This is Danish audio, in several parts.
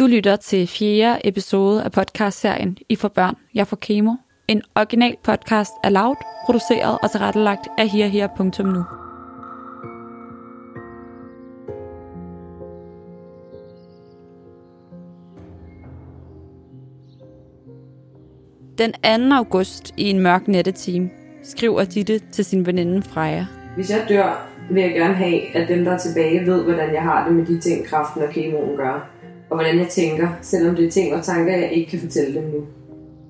Du lytter til fjerde episode af podcastserien I for børn, jeg får kemo. En original podcast af Loud, produceret og tilrettelagt af herher.nu. Den 2. august i en mørk nattetime skriver Ditte til sin veninde Freja. Hvis jeg dør, vil jeg gerne have, at dem, der er tilbage, ved, hvordan jeg har det med de ting, kraften og kemoen gør. Og hvordan jeg tænker, selvom det er ting og tanker, jeg ikke kan fortælle dem nu.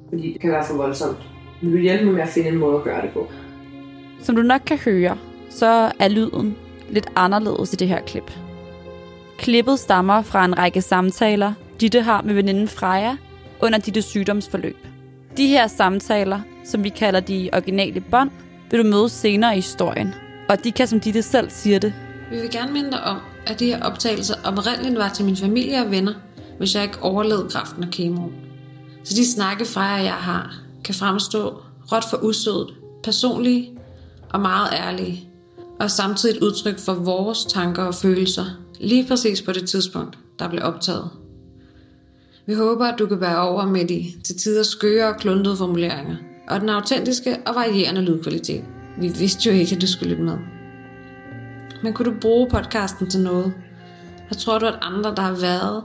Fordi det kan være for voldsomt. Vil du hjælpe mig med at finde en måde at gøre det på? Som du nok kan høre, så er lyden lidt anderledes i det her klip. Klippet stammer fra en række samtaler, Ditte har med veninden Freja under Dittes sygdomsforløb. De her samtaler, som vi kalder de originale bånd, vil du møde senere i historien. Og de kan, som Ditte selv siger det, Vi vil gerne minde dig om, at de her optagelser oprindeligt var til min familie og venner, hvis jeg ikke overlevede kraften og kemoen. Så de snakke fra jer, jeg har, kan fremstå råt for usødet, personlige og meget ærlige, og samtidig et udtryk for vores tanker og følelser, lige præcis på det tidspunkt, der blev optaget. Vi håber, at du kan være over med de til tider skøre og kluntede formuleringer, og den autentiske og varierende lydkvalitet. Vi vidste jo ikke, at du skulle lytte med. Men kunne du bruge podcasten til noget? Hvad tror du, at andre, der har været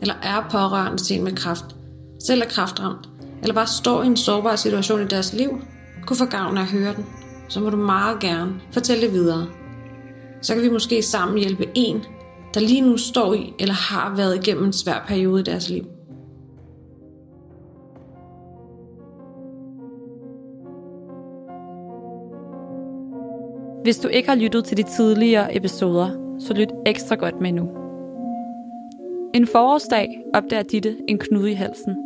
eller er pårørende til en med kraft, selv er kraftramt, eller bare står i en sårbar situation i deres liv, kunne få gavn af at høre den, så må du meget gerne fortælle det videre. Så kan vi måske sammen hjælpe en, der lige nu står i eller har været igennem en svær periode i deres liv. Hvis du ikke har lyttet til de tidligere episoder, så lyt ekstra godt med nu. En forårsdag opdager Ditte en knude i halsen.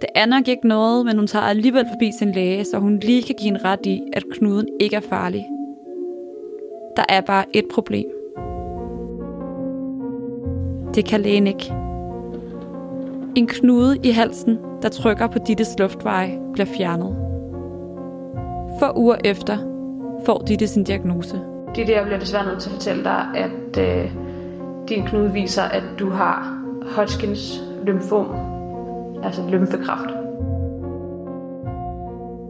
Det er nok ikke noget, men hun tager alligevel forbi sin læge, så hun lige kan give en ret i, at knuden ikke er farlig. Der er bare et problem. Det kan lægen ikke. En knude i halsen, der trykker på Dittes luftveje, bliver fjernet. For uger efter får Ditte sin diagnose. Det er det, jeg bliver desværre nødt til at fortælle dig, at øh, din knude viser, at du har Hodgkins lymfom, altså lymfekræft.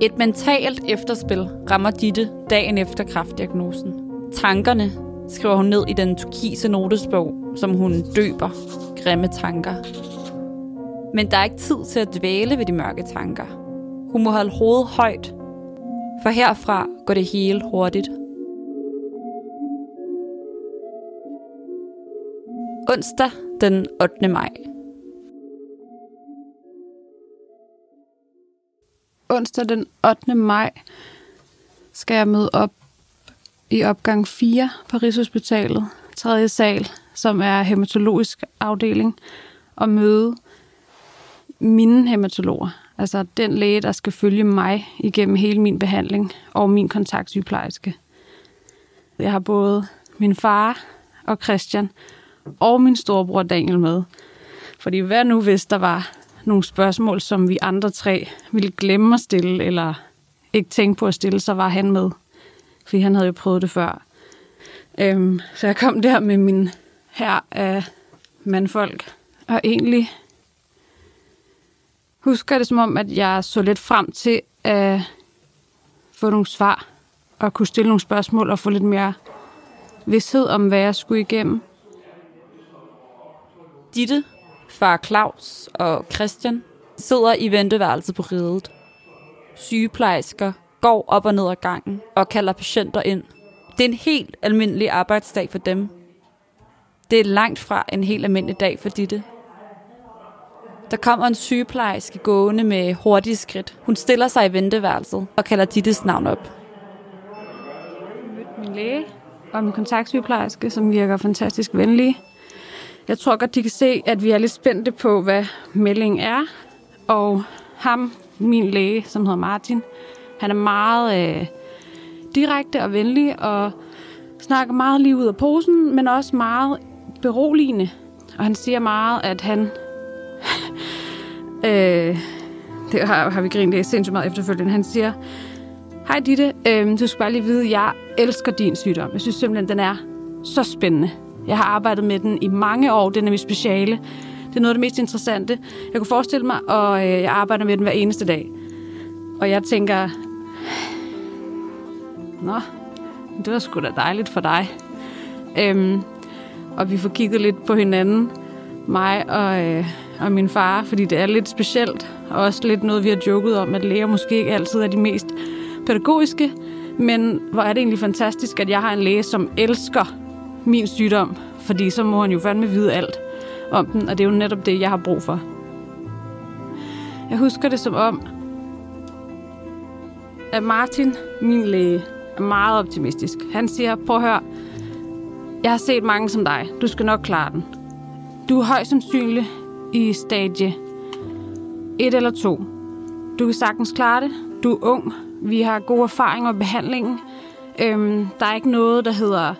Et mentalt efterspil rammer Ditte dagen efter kraftdiagnosen. Tankerne skriver hun ned i den turkise notesbog, som hun døber grimme tanker. Men der er ikke tid til at dvæle ved de mørke tanker. Hun må holde hovedet højt, for herfra går det hele hurtigt. Onsdag den 8. maj. onsdag den 8. maj skal jeg møde op i opgang 4 på Rigshospitalet, 3. sal, som er hematologisk afdeling, og møde mine hematologer. Altså den læge, der skal følge mig igennem hele min behandling, og min kontaktsygeplejerske. Jeg har både min far og Christian, og min storebror Daniel med. Fordi hvad nu, hvis der var nogle spørgsmål, som vi andre tre ville glemme at stille, eller ikke tænke på at stille, så var han med. Fordi han havde jo prøvet det før. Øhm, så jeg kom der med min her af mandfolk. Og egentlig husker det som om, at jeg så lidt frem til at få nogle svar, og kunne stille nogle spørgsmål og få lidt mere vidshed om, hvad jeg skulle igennem. Ditte, far Claus og Christian sidder i venteværelset på ridet. Sygeplejersker går op og ned ad gangen og kalder patienter ind. Det er en helt almindelig arbejdsdag for dem. Det er langt fra en helt almindelig dag for Ditte. Der kommer en sygeplejerske gående med hurtige skridt. Hun stiller sig i venteværelset og kalder Dittes navn op. min læge og min kontaktsygeplejerske, som virker fantastisk venlige. Jeg tror godt, de kan se, at vi er lidt spændte på, hvad meldingen er. Og ham, min læge, som hedder Martin, han er meget øh, direkte og venlig og snakker meget lige ud af posen, men også meget beroligende. Og han siger meget, at han øh, det har, har vi grint af sindssygt meget efterfølgende. Han siger, Hej Ditte, øh, du skal bare lige vide, at jeg elsker din sygdom. Jeg synes simpelthen, den er så spændende. Jeg har arbejdet med den i mange år. Den er mit speciale. Det Det er noget af det mest interessante, jeg kunne forestille mig, og øh, jeg arbejder med den hver eneste dag. Og jeg tænker, nå, det var sgu da dejligt for dig. Øhm, og vi får kigget lidt på hinanden, mig og, øh, og min far, fordi det er lidt specielt, og også lidt noget, vi har joket om, at læger måske ikke altid er de mest pædagogiske, men hvor er det egentlig fantastisk, at jeg har en læge, som elsker min sygdom, fordi så må han jo fandme vide alt om den, og det er jo netop det, jeg har brug for. Jeg husker det som om, at Martin, min læge, er meget optimistisk. Han siger, prøv at høre, jeg har set mange som dig. Du skal nok klare den. Du er højst sandsynlig i stadie 1 eller 2. Du kan sagtens klare det. Du er ung. Vi har gode erfaringer med behandlingen. Øhm, der er ikke noget, der hedder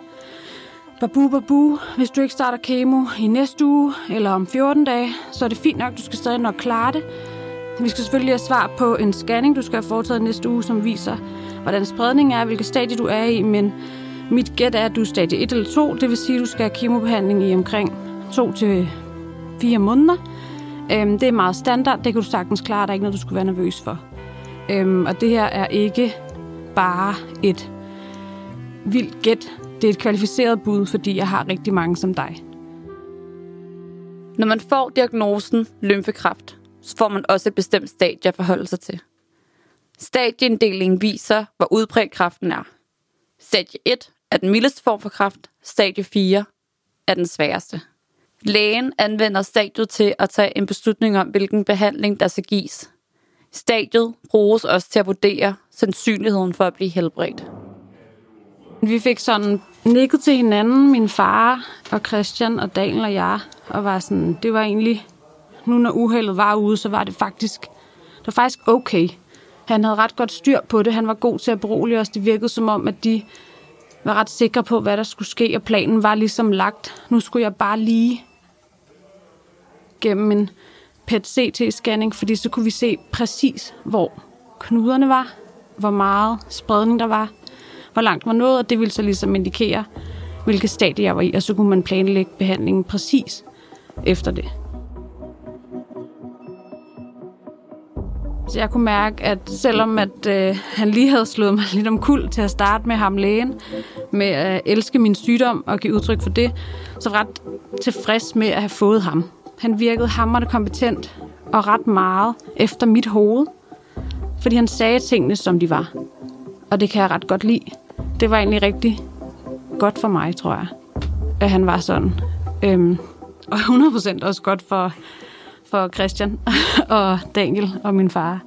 babu babu. Hvis du ikke starter kemo i næste uge eller om 14 dage, så er det fint nok. Du skal stadig nok klare det. Vi skal selvfølgelig have svar på en scanning, du skal have foretaget næste uge, som viser, hvordan spredningen er, hvilket stadie du er i, men mit gæt er, at du er stadie 1 eller 2, det vil sige, at du skal have kemobehandling i omkring 2 til fire måneder. Øhm, det er meget standard, det kan du sagtens klare, der er ikke noget, du skulle være nervøs for. Øhm, og det her er ikke bare et vildt gæt, det er et kvalificeret bud, fordi jeg har rigtig mange som dig. Når man får diagnosen lymfekræft, så får man også et bestemt stadie at forholde sig til. Stadieinddelingen viser, hvor udbredt kræften er. Stadie 1 er den mildeste form for kræft, stadie 4 er den sværeste. Lægen anvender stadiet til at tage en beslutning om, hvilken behandling der skal gives. Stadiet bruges også til at vurdere sandsynligheden for at blive helbredt. Vi fik sådan nikket til hinanden, min far og Christian og Daniel og jeg, og var sådan, det var egentlig, nu når uheldet var ude, så var det faktisk, det var faktisk okay. Han havde ret godt styr på det, han var god til at berolige os, det virkede som om, at de var ret sikre på, hvad der skulle ske, og planen var ligesom lagt. Nu skulle jeg bare lige gennem en PET-CT-scanning, fordi så kunne vi se præcis, hvor knuderne var, hvor meget spredning der var, hvor langt man nåede, og det ville så ligesom indikere, hvilket stadie jeg var i, og så kunne man planlægge behandlingen præcis efter det. Så jeg kunne mærke, at selvom at øh, han lige havde slået mig lidt om kul til at starte med ham lægen, med at elske min sygdom og give udtryk for det, så var jeg ret tilfreds med at have fået ham. Han virkede hammerende kompetent og ret meget efter mit hoved, fordi han sagde tingene, som de var. Og det kan jeg ret godt lide. Det var egentlig rigtig godt for mig, tror jeg, at han var sådan. Øhm, og 100% også godt for, for Christian og Daniel og min far.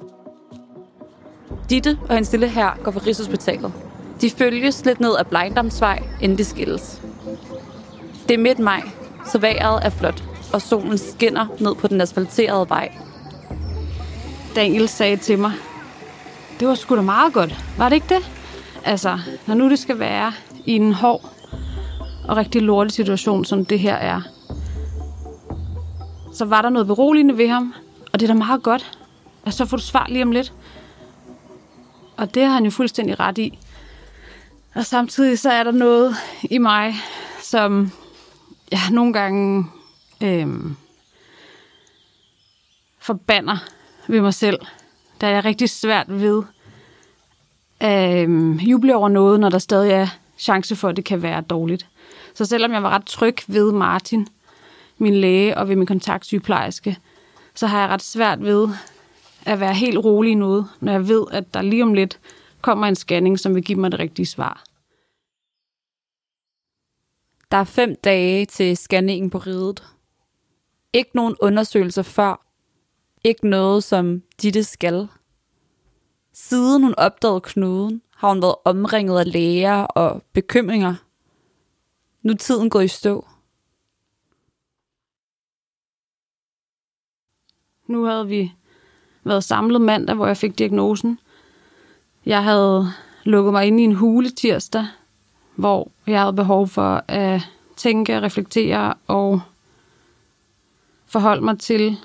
Ditte og hendes lille her går fra Rigshospitalet. De følges lidt ned ad Blejndomsvej, inden de skilles. Det er midt maj, så vejret er flot, og solen skinner ned på den asfalterede vej. Daniel sagde til mig, det var sgu da meget godt, var det ikke det? Altså, når nu det skal være i en hård og rigtig lortig situation, som det her er, så var der noget beroligende ved ham, og det er da meget godt. Altså, så får du svar lige om lidt. Og det har han jo fuldstændig ret i. Og samtidig så er der noget i mig, som jeg nogle gange øhm, forbander ved mig selv. Der er jeg rigtig svært ved at øhm, juble over noget, når der stadig er chance for, at det kan være dårligt. Så selvom jeg var ret tryg ved Martin, min læge og ved min kontaktsygeplejerske, så har jeg ret svært ved at være helt rolig i noget, når jeg ved, at der lige om lidt kommer en scanning, som vil give mig det rigtige svar. Der er fem dage til scanningen på ridet. Ikke nogen undersøgelser før. Ikke noget, som Ditte skal. Siden hun opdagede knuden, har hun været omringet af læger og bekymringer. Nu er tiden gået i stå. Nu havde vi været samlet mandag, hvor jeg fik diagnosen. Jeg havde lukket mig ind i en hule tirsdag, hvor jeg havde behov for at tænke, reflektere og forholde mig til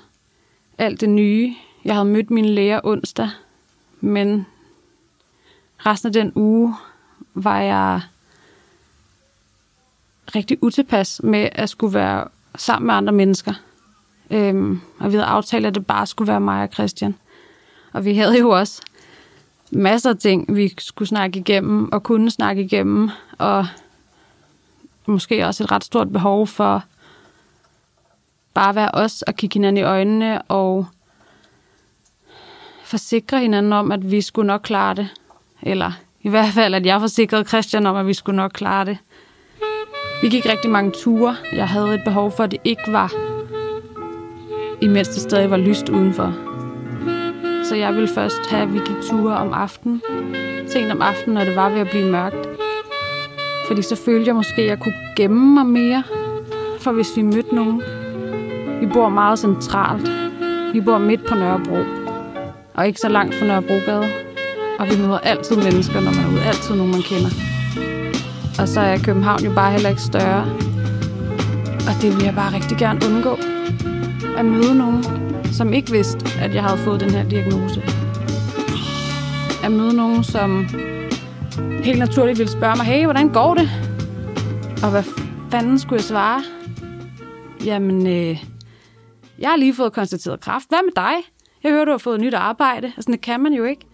alt det nye. Jeg havde mødt min læger onsdag, men resten af den uge var jeg rigtig utilpas med at skulle være sammen med andre mennesker. Øhm, og vi havde aftalt, at det bare skulle være mig og Christian. Og vi havde jo også masser af ting, vi skulle snakke igennem og kunne snakke igennem. Og måske også et ret stort behov for bare være os og kigge hinanden i øjnene og forsikre hinanden om, at vi skulle nok klare det. Eller i hvert fald, at jeg forsikrede Christian om, at vi skulle nok klare det. Vi gik rigtig mange ture. Jeg havde et behov for, at det ikke var, imens det stadig var lyst udenfor. Så jeg ville først have, at vi gik ture om aftenen. Sent om aftenen, når det var ved at blive mørkt. Fordi så følte jeg måske, at jeg kunne gemme mig mere. For hvis vi mødte nogen. Vi bor meget centralt. Vi bor midt på Nørrebro. Og ikke så langt fra Nørrebrogade. Og vi møder altid mennesker, når man er ude. Altid nogen, man kender. Og så er København jo bare heller ikke større. Og det vil jeg bare rigtig gerne undgå. At møde nogen, som ikke vidste, at jeg havde fået den her diagnose. At møde nogen, som helt naturligt ville spørge mig, hey, hvordan går det? Og hvad fanden skulle jeg svare? Jamen, øh, jeg har lige fået konstateret kraft. Hvad med dig? Jeg hører, du har fået nyt arbejde. Altså, det kan man jo ikke.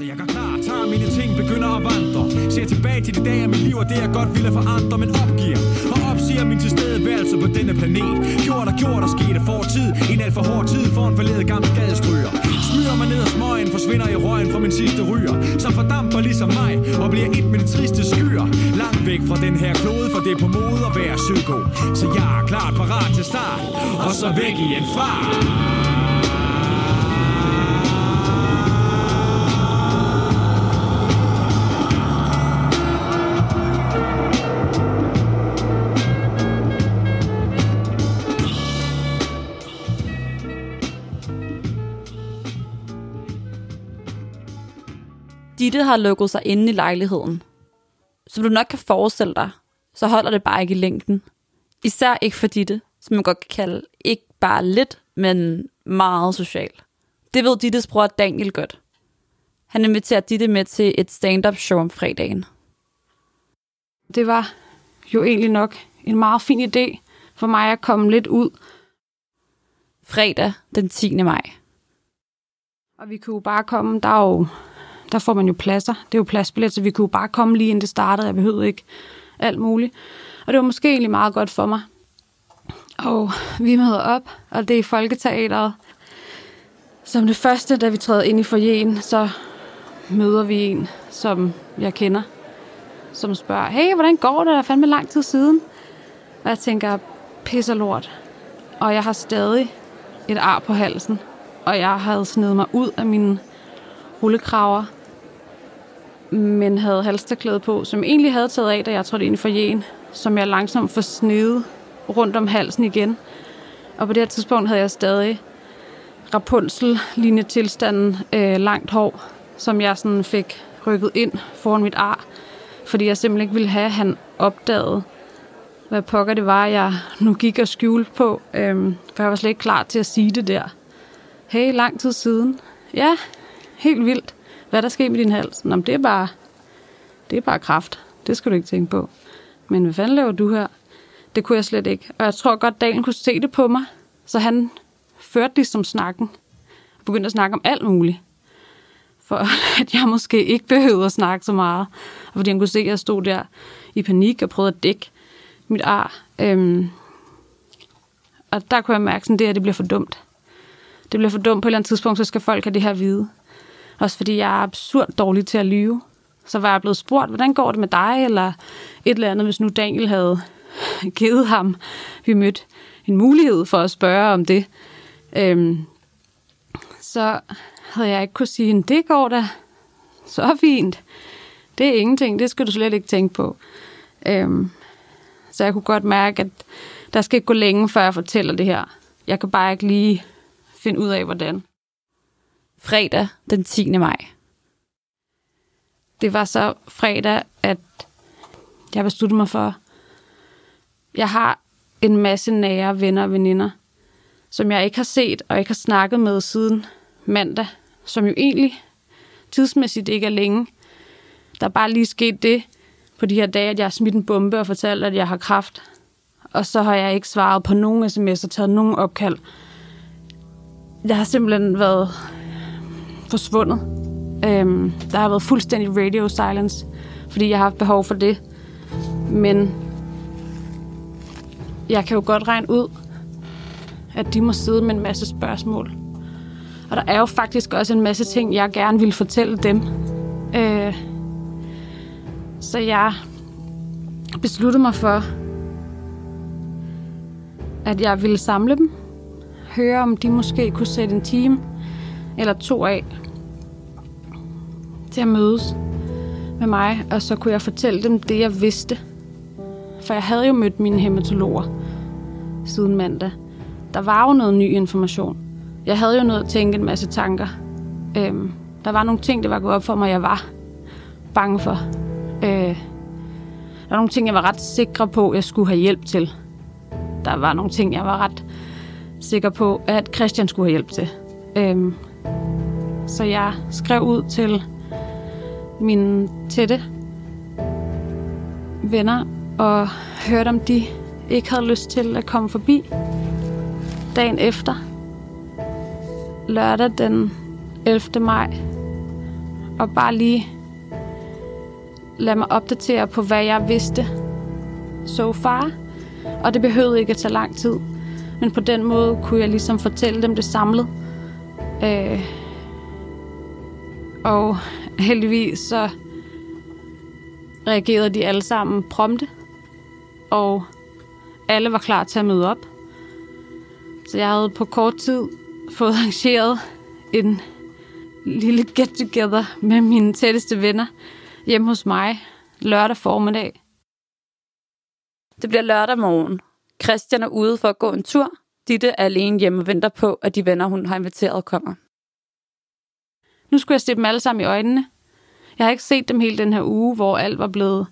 Så jeg går klar, tager mine ting, begynder at vandre Ser tilbage til de dage af mit liv, og det jeg godt ville forandre Men opgiver og opsiger min tilstedeværelse på denne planet Gjort og gjort og skete for tid En alt for hård tid for en forledet gammel gadestryger Smyger mig ned og smøgen, forsvinder i røgen fra min sidste ryger Som fordamper ligesom mig og bliver et med de triste skyer væk fra den her klode, for det er på mode at være psyko Så jeg er klart parat til start, og så væk i en fart Ditte har lukket sig inde i lejligheden. Som du nok kan forestille dig, så holder det bare ikke i længden. Især ikke for Ditte, som man godt kan kalde ikke bare lidt, men meget social. Det ved Dittes bror Daniel godt. Han inviterer Ditte med til et stand-up show om fredagen. Det var jo egentlig nok en meget fin idé for mig at komme lidt ud. Fredag den 10. maj. Og vi kunne bare komme, der er jo der får man jo pladser. Det er jo pladsbillet, så vi kunne bare komme lige inden det startede. Jeg behøvede ikke alt muligt. Og det var måske egentlig meget godt for mig. Og vi møder op, og det er i Folketeateret. Som det første, da vi træder ind i forjen, så møder vi en, som jeg kender, som spørger, hey, hvordan går det? Der er fandme lang tid siden. Og jeg tænker, pisser lort. Og jeg har stadig et ar på halsen. Og jeg havde snedet mig ud af mine rullekraver men havde halsterklæde på, som egentlig havde taget af, da jeg trådte ind i forjen, som jeg langsomt får snedet rundt om halsen igen. Og på det her tidspunkt havde jeg stadig Rapunzel-lignende tilstanden øh, langt hår, som jeg sådan fik rykket ind foran mit ar, fordi jeg simpelthen ikke ville have, at han opdagede, hvad pokker det var, jeg nu gik og skjulte på, øhm, for jeg var slet ikke klar til at sige det der. Hey, lang tid siden. Ja, helt vildt. Hvad der sker med din hals? Nå, det er bare, det er bare kraft. Det skal du ikke tænke på. Men hvad fanden laver du her? Det kunne jeg slet ikke. Og jeg tror godt, Daniel kunne se det på mig. Så han førte ligesom snakken. Og begyndte at snakke om alt muligt. For at jeg måske ikke behøvede at snakke så meget. Og fordi han kunne se, at jeg stod der i panik og prøvede at dække mit ar. Øhm, og der kunne jeg mærke, at det her det bliver for dumt. Det bliver for dumt på et eller andet tidspunkt, så skal folk have det her vide. Også fordi jeg er absurd dårlig til at lyve. Så var jeg blevet spurgt, hvordan går det med dig, eller et eller andet, hvis nu Daniel havde givet ham, vi mødte en mulighed for at spørge om det. Øhm, så havde jeg ikke kunne sige, det går da så fint. Det er ingenting, det skal du slet ikke tænke på. Øhm, så jeg kunne godt mærke, at der skal ikke gå længe, før jeg fortæller det her. Jeg kan bare ikke lige finde ud af, hvordan fredag den 10. maj. Det var så fredag, at jeg besluttede mig for, jeg har en masse nære venner og veninder, som jeg ikke har set og ikke har snakket med siden mandag, som jo egentlig tidsmæssigt ikke er længe. Der er bare lige sket det på de her dage, at jeg har smidt en bombe og fortalt, at jeg har kraft. Og så har jeg ikke svaret på nogen sms'er, taget nogen opkald. Jeg har simpelthen været forsvundet. Øhm, der har været fuldstændig radio silence, fordi jeg har haft behov for det. Men jeg kan jo godt regne ud, at de må sidde med en masse spørgsmål. Og der er jo faktisk også en masse ting, jeg gerne vil fortælle dem. Øh, så jeg besluttede mig for, at jeg ville samle dem. Høre, om de måske kunne sætte en time eller to af til at mødes med mig. Og så kunne jeg fortælle dem det, jeg vidste. For jeg havde jo mødt mine hematologer siden mandag. Der var jo noget ny information. Jeg havde jo noget at tænke en masse tanker. Øhm, der var nogle ting, der var gået op for mig, jeg var bange for. Øh, der var nogle ting, jeg var ret sikker på, jeg skulle have hjælp til. Der var nogle ting, jeg var ret sikker på, at Christian skulle have hjælp til. Øhm, så jeg skrev ud til mine tætte venner og hørte, om de ikke havde lyst til at komme forbi dagen efter. Lørdag den 11. maj. Og bare lige lade mig opdatere på, hvad jeg vidste so far. Og det behøvede ikke at tage lang tid. Men på den måde kunne jeg ligesom fortælle dem det samlet. Øh, og heldigvis så reagerede de alle sammen prompte. Og alle var klar til at møde op. Så jeg havde på kort tid fået arrangeret en lille get-together med mine tætteste venner hjemme hos mig lørdag formiddag. Det bliver lørdag morgen. Christian er ude for at gå en tur. Ditte er alene hjemme og venter på, at de venner, hun har inviteret, kommer. Nu skulle jeg se dem alle sammen i øjnene. Jeg har ikke set dem hele den her uge, hvor alt var blevet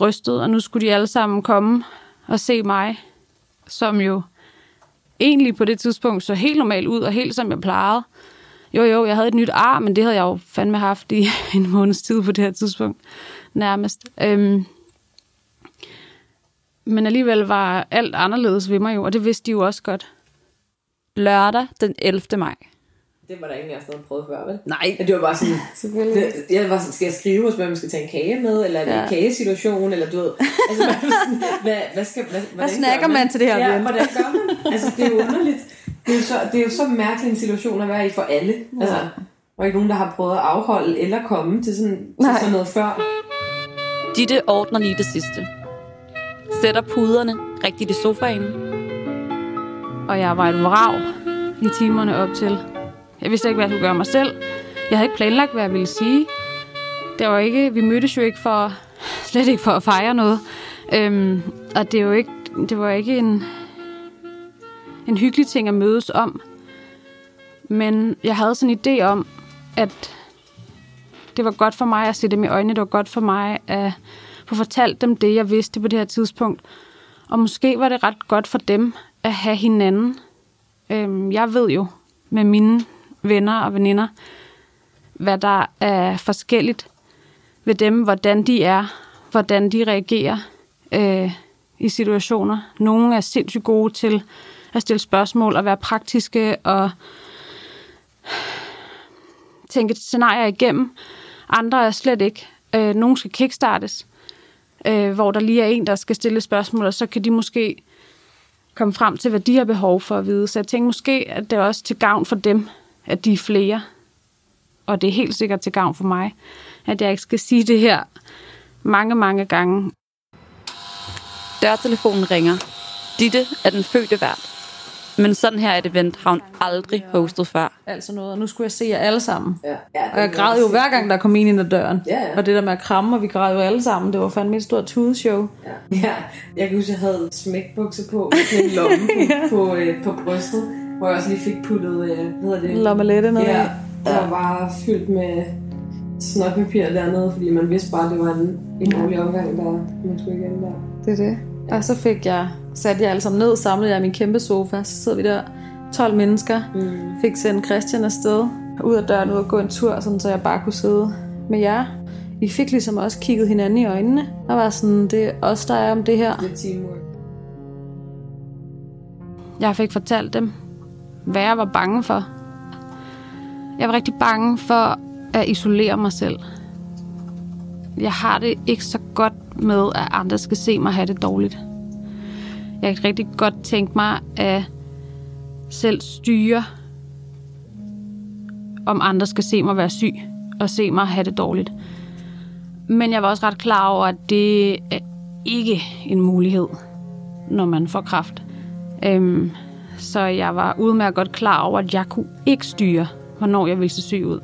rystet, og nu skulle de alle sammen komme og se mig, som jo egentlig på det tidspunkt så helt normalt ud, og helt som jeg plejede. Jo, jo, jeg havde et nyt ar, men det havde jeg jo fandme haft i en måneds tid på det her tidspunkt, nærmest. Øhm, men alligevel var alt anderledes ved mig jo, og det vidste de jo også godt. Lørdag den 11. maj. Det var der ingen af os, der havde prøvet før, vel? Nej. Det var bare sådan, Selvfølgelig. det, jeg var sådan, skal jeg skrive hos, hvem man skal tage en kage med, eller er det Ja. en kagesituation, eller du ved, altså, hvad, hvad, hvad skal, hvad, hvordan snakker gør man til det her Ja, hvordan gør man? Altså, det er jo underligt. Det er jo så, det er jo så mærkelig en situation at være i for alle. Altså, der er ikke nogen, der har prøvet at afholde eller komme til sådan, til Nej. sådan noget før. Ditte ordner lige det sidste. Sætter puderne rigtigt i sofaen. Og jeg var et vrag i timerne op til. Jeg vidste ikke, hvad jeg skulle gøre mig selv. Jeg havde ikke planlagt, hvad jeg ville sige. Det var ikke, vi mødtes jo ikke for, slet ikke for at fejre noget. Øhm, og det, er jo ikke, det var ikke en, en hyggelig ting at mødes om. Men jeg havde sådan en idé om, at det var godt for mig at se dem i øjnene. Det var godt for mig at få fortalt dem det, jeg vidste på det her tidspunkt. Og måske var det ret godt for dem at have hinanden. Øhm, jeg ved jo med mine venner og veninder, hvad der er forskelligt ved dem, hvordan de er, hvordan de reagerer øh, i situationer. Nogle er sindssygt gode til at stille spørgsmål og være praktiske og tænke scenarier igennem. Andre er slet ikke. Øh, nogle skal kickstartes, øh, hvor der lige er en, der skal stille spørgsmål, og så kan de måske komme frem til, hvad de har behov for at vide. Så jeg tænker måske, at det er også til gavn for dem, at de er flere. Og det er helt sikkert til gavn for mig, at jeg ikke skal sige det her mange, mange gange. Dørtelefonen ringer. Ditte er den fødte vært. Men sådan her et event har hun aldrig hostet før. Altså noget, og nu skulle jeg se jer alle sammen. Ja, ja, Og jeg græd jo hver gang, der kom en ind ad døren. Ja, ja. Og det der med at kramme, og vi græd jo alle sammen. Det var fandme et stort tudeshow. Ja. ja, jeg kan huske, at jeg havde smækbukser på, med en lomme på, på, øh, på brystet, hvor jeg også lige fik puttet, øh, hvad hedder det? Lommelette ned Ja, der var fyldt med snotpapir dernede, fordi man vidste bare, at det var en, en årlig omgang, der man skulle igennem der. Det er det. Og så fik jeg sat jer alle sammen ned, samlede jeg min kæmpe sofa. Så sidder vi der 12 mennesker. Mm. Fik sendt Christian afsted. Ud af døren, ud og gå en tur, sådan, så jeg bare kunne sidde med jer. I fik ligesom også kigget hinanden i øjnene. Og var sådan, det er os, der er om det her. Det er teamwork. Jeg fik fortalt dem, hvad jeg var bange for. Jeg var rigtig bange for at isolere mig selv. Jeg har det ikke så godt med, at andre skal se mig have det dårligt. Jeg kan rigtig godt tænke mig at selv styre, om andre skal se mig være syg og se mig have det dårligt. Men jeg var også ret klar over, at det er ikke en mulighed, når man får kraft. Øhm, så jeg var udmærket godt klar over, at jeg kunne ikke styre, hvornår jeg ville se syg ud.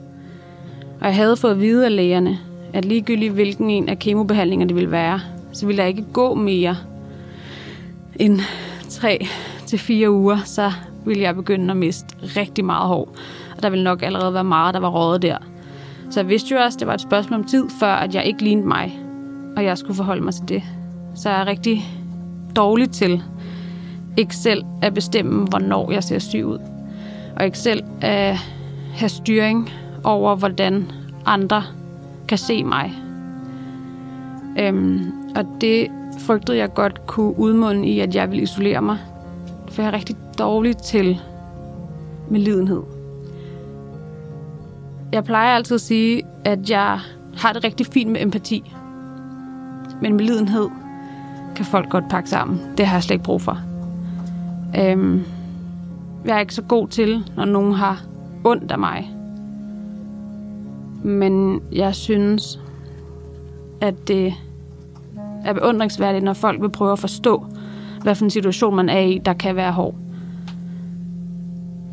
Og jeg havde fået at vide af lægerne, at ligegyldigt hvilken en af kemobehandlinger det ville være, så ville jeg ikke gå mere en 3 til fire uger, så ville jeg begynde at miste rigtig meget hår. Og der ville nok allerede være meget, der var røget der. Så jeg vidste jo også, at det var et spørgsmål om tid, før at jeg ikke lignede mig, og jeg skulle forholde mig til det. Så jeg er rigtig dårlig til ikke selv at bestemme, hvornår jeg ser syg ud. Og ikke selv at have styring over, hvordan andre kan se mig. Øhm, og det frygtede jeg godt kunne udmunde i, at jeg ville isolere mig. For jeg er rigtig dårlig til med lidenhed. Jeg plejer altid at sige, at jeg har det rigtig fint med empati. Men med lidenhed kan folk godt pakke sammen. Det har jeg slet ikke brug for. Øhm, jeg er ikke så god til, når nogen har ondt af mig. Men jeg synes, at det er beundringsværdigt, når folk vil prøve at forstå, hvad for en situation man er i, der kan være hård.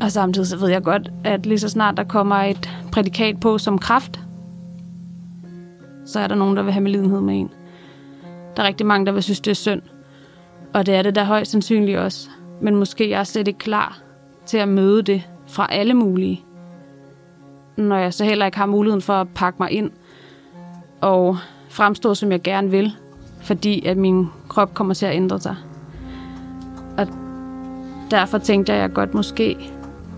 Og samtidig så ved jeg godt, at lige så snart der kommer et prædikat på som kraft, så er der nogen, der vil have medlidenhed med en. Der er rigtig mange, der vil synes, det er synd. Og det er det der højst sandsynligt også. Men måske jeg er slet ikke klar til at møde det fra alle mulige. Når jeg så heller ikke har muligheden for at pakke mig ind og fremstå, som jeg gerne vil, fordi at min krop kommer til at ændre sig. Og derfor tænkte jeg, at jeg godt måske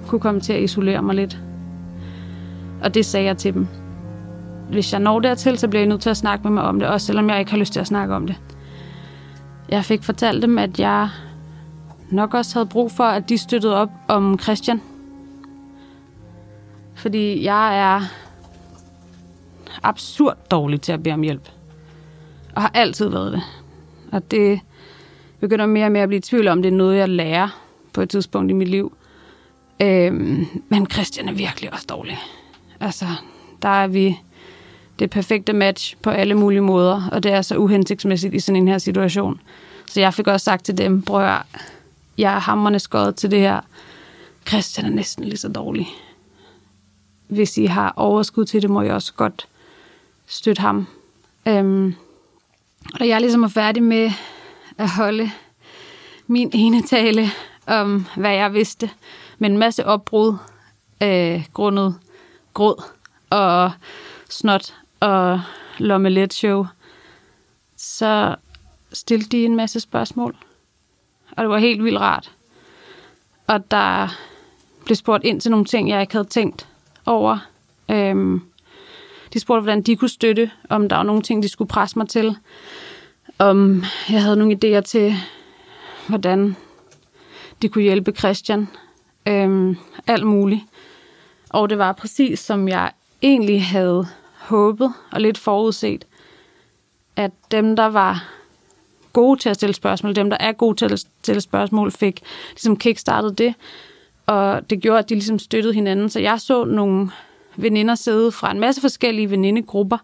kunne komme til at isolere mig lidt. Og det sagde jeg til dem. Hvis jeg når dertil, så bliver jeg nødt til at snakke med mig om det, også selvom jeg ikke har lyst til at snakke om det. Jeg fik fortalt dem, at jeg nok også havde brug for, at de støttede op om Christian. Fordi jeg er absurd dårlig til at bede om hjælp. Og har altid været det. Og det begynder mere og mere at blive i tvivl om, det er noget, jeg lærer på et tidspunkt i mit liv. Øhm, men Christian er virkelig også dårlig. Altså, der er vi det perfekte match på alle mulige måder, og det er så uhensigtsmæssigt i sådan en her situation. Så jeg fik også sagt til dem, prøv at jeg er hammerne skåret til det her. Christian er næsten lige så dårlig. Hvis I har overskud til det, må jeg også godt støtte ham. Øhm, og jeg ligesom er færdig med at holde min ene tale om, hvad jeg vidste, med en masse opbrud øh, grundet gråd og snot og lommelet show, så stillede de en masse spørgsmål. Og det var helt vildt rart. Og der blev spurgt ind til nogle ting, jeg ikke havde tænkt over. Øhm, de spurgte, hvordan de kunne støtte, om der var nogle ting, de skulle presse mig til. Om jeg havde nogle idéer til, hvordan de kunne hjælpe Christian. Øhm, alt muligt. Og det var præcis, som jeg egentlig havde håbet og lidt forudset, at dem, der var gode til at stille spørgsmål, dem, der er gode til at stille spørgsmål, fik ligesom kickstartet det. Og det gjorde, at de ligesom støttede hinanden. Så jeg så nogle veninder sidde fra en masse forskellige venindegrupper,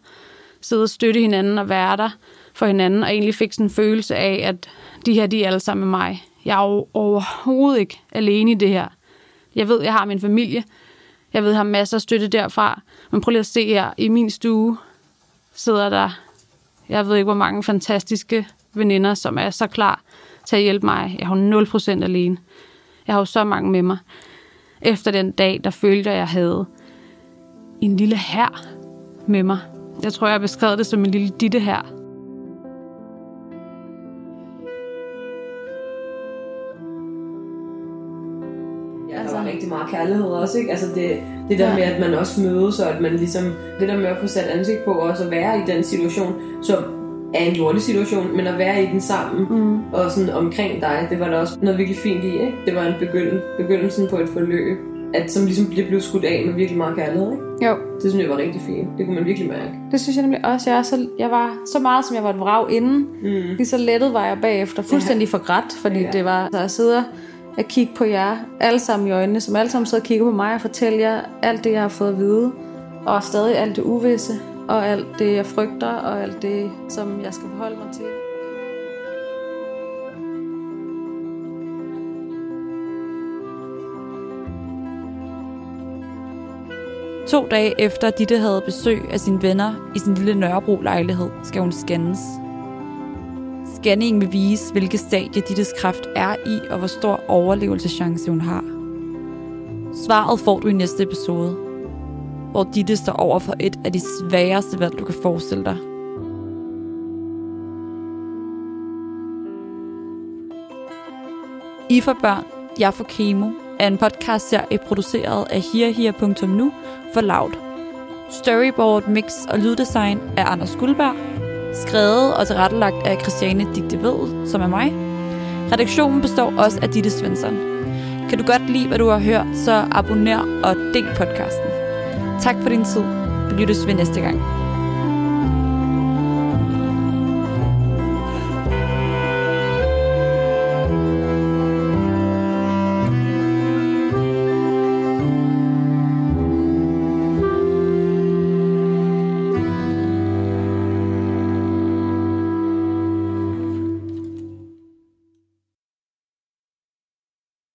sidde og støtte hinanden og være der for hinanden, og egentlig fik sådan en følelse af, at de her, de er alle sammen med mig. Jeg er jo overhovedet ikke alene i det her. Jeg ved, jeg har min familie. Jeg ved, jeg har masser af støtte derfra. Men prøv lige at se her. I min stue sidder der, jeg ved ikke, hvor mange fantastiske veninder, som er så klar til at hjælpe mig. Jeg har 0% alene. Jeg har jo så mange med mig. Efter den dag, der følte jeg, at jeg havde en lille her med mig. Jeg tror, jeg har beskrevet det som en lille ditte her. Ja, der var rigtig meget kærlighed også, ikke? Altså det, det der ja. med, at man også mødes, og at man ligesom, det der med at få sat ansigt på, og også at være i den situation, så er en lortig situation, men at være i den sammen, Mm. og sådan omkring dig, det var der også noget virkelig fint i, ikke? Det var en begynd- begyndelsen på et forløb, at, som ligesom blev blevet skudt af med virkelig meget kærlighed, ikke? Jo, Det synes jeg var rigtig fint. Det kunne man virkelig mærke. det synes jeg nemlig også. Jeg, er så, jeg var så meget, som jeg var et vrag inden. Mm. Lige så lettet var jeg bagefter. Fuldstændig forgrædt, fordi Ja. det var så at sidde og kigge på jer alle sammen i øjnene, som alle sammen sidder og kigger på mig og fortæller jer alt det, jeg har fået at vide. Og stadig alt det uvisse, og alt det, jeg frygter, og alt det, som jeg skal forholde mig til. To dage efter Ditte havde besøg af sine venner i sin lille Nørrebro-lejlighed, skal hun scannes. Scanningen vil vise, hvilke stadie Dittes kræft er i, og hvor stor overlevelseschance hun har. Svaret får du i næste episode, hvor Ditte står over for et af de sværeste valg, du kan forestille dig. I for børn, jeg for kemo, er en podcastserie produceret af herher.nu for Loud. Storyboard, mix og lyddesign af Anders Guldberg. Skrevet og tilrettelagt af Christiane Digte Ved, som er mig. Redaktionen består også af Ditte Svensson. Kan du godt lide, hvad du har hørt, så abonner og del podcasten. Tak for din tid. Vi lyttes ved næste gang.